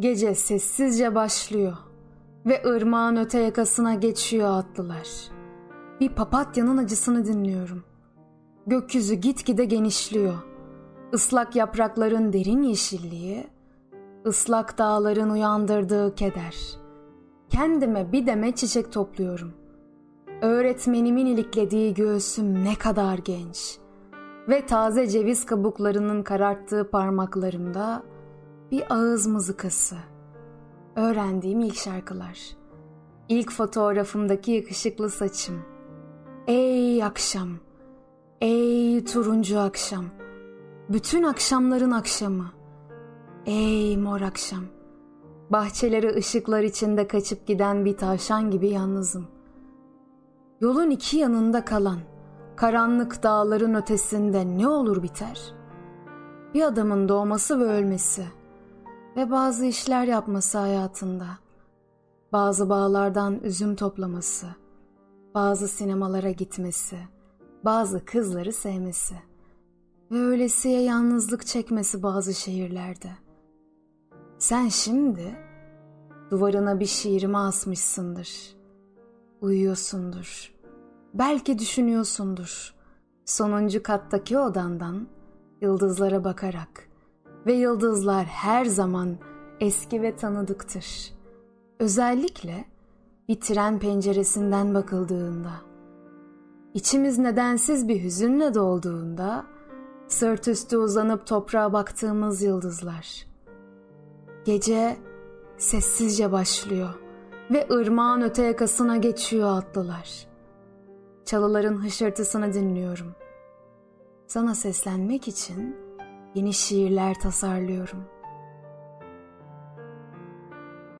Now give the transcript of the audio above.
Gece sessizce başlıyor ve ırmağın öte yakasına geçiyor atlılar. Bir papatyanın acısını dinliyorum. Gökyüzü gitgide genişliyor. Islak yaprakların derin yeşilliği, ıslak dağların uyandırdığı keder. Kendime bir deme çiçek topluyorum. Öğretmenimin iliklediği göğsüm ne kadar genç ve taze ceviz kabuklarının kararttığı parmaklarımda bir ağız mızıkası. Öğrendiğim ilk şarkılar. İlk fotoğrafımdaki yakışıklı saçım. Ey akşam, ey turuncu akşam, bütün akşamların akşamı. Ey mor akşam, bahçeleri ışıklar içinde kaçıp giden bir tavşan gibi yalnızım. Yolun iki yanında kalan, karanlık dağların ötesinde ne olur biter? Bir adamın doğması ve ölmesi ve bazı işler yapması hayatında. Bazı bağlardan üzüm toplaması, bazı sinemalara gitmesi, bazı kızları sevmesi ve öylesiye yalnızlık çekmesi bazı şehirlerde. Sen şimdi duvarına bir şiirimi asmışsındır. Uyuyorsundur. Belki düşünüyorsundur. Sonuncu kattaki odandan yıldızlara bakarak ve yıldızlar her zaman eski ve tanıdıktır. Özellikle bir tren penceresinden bakıldığında. İçimiz nedensiz bir hüzünle dolduğunda sırt üstü uzanıp toprağa baktığımız yıldızlar. Gece sessizce başlıyor ve ırmağın öte yakasına geçiyor atlılar. Çalıların hışırtısını dinliyorum. Sana seslenmek için yeni şiirler tasarlıyorum.''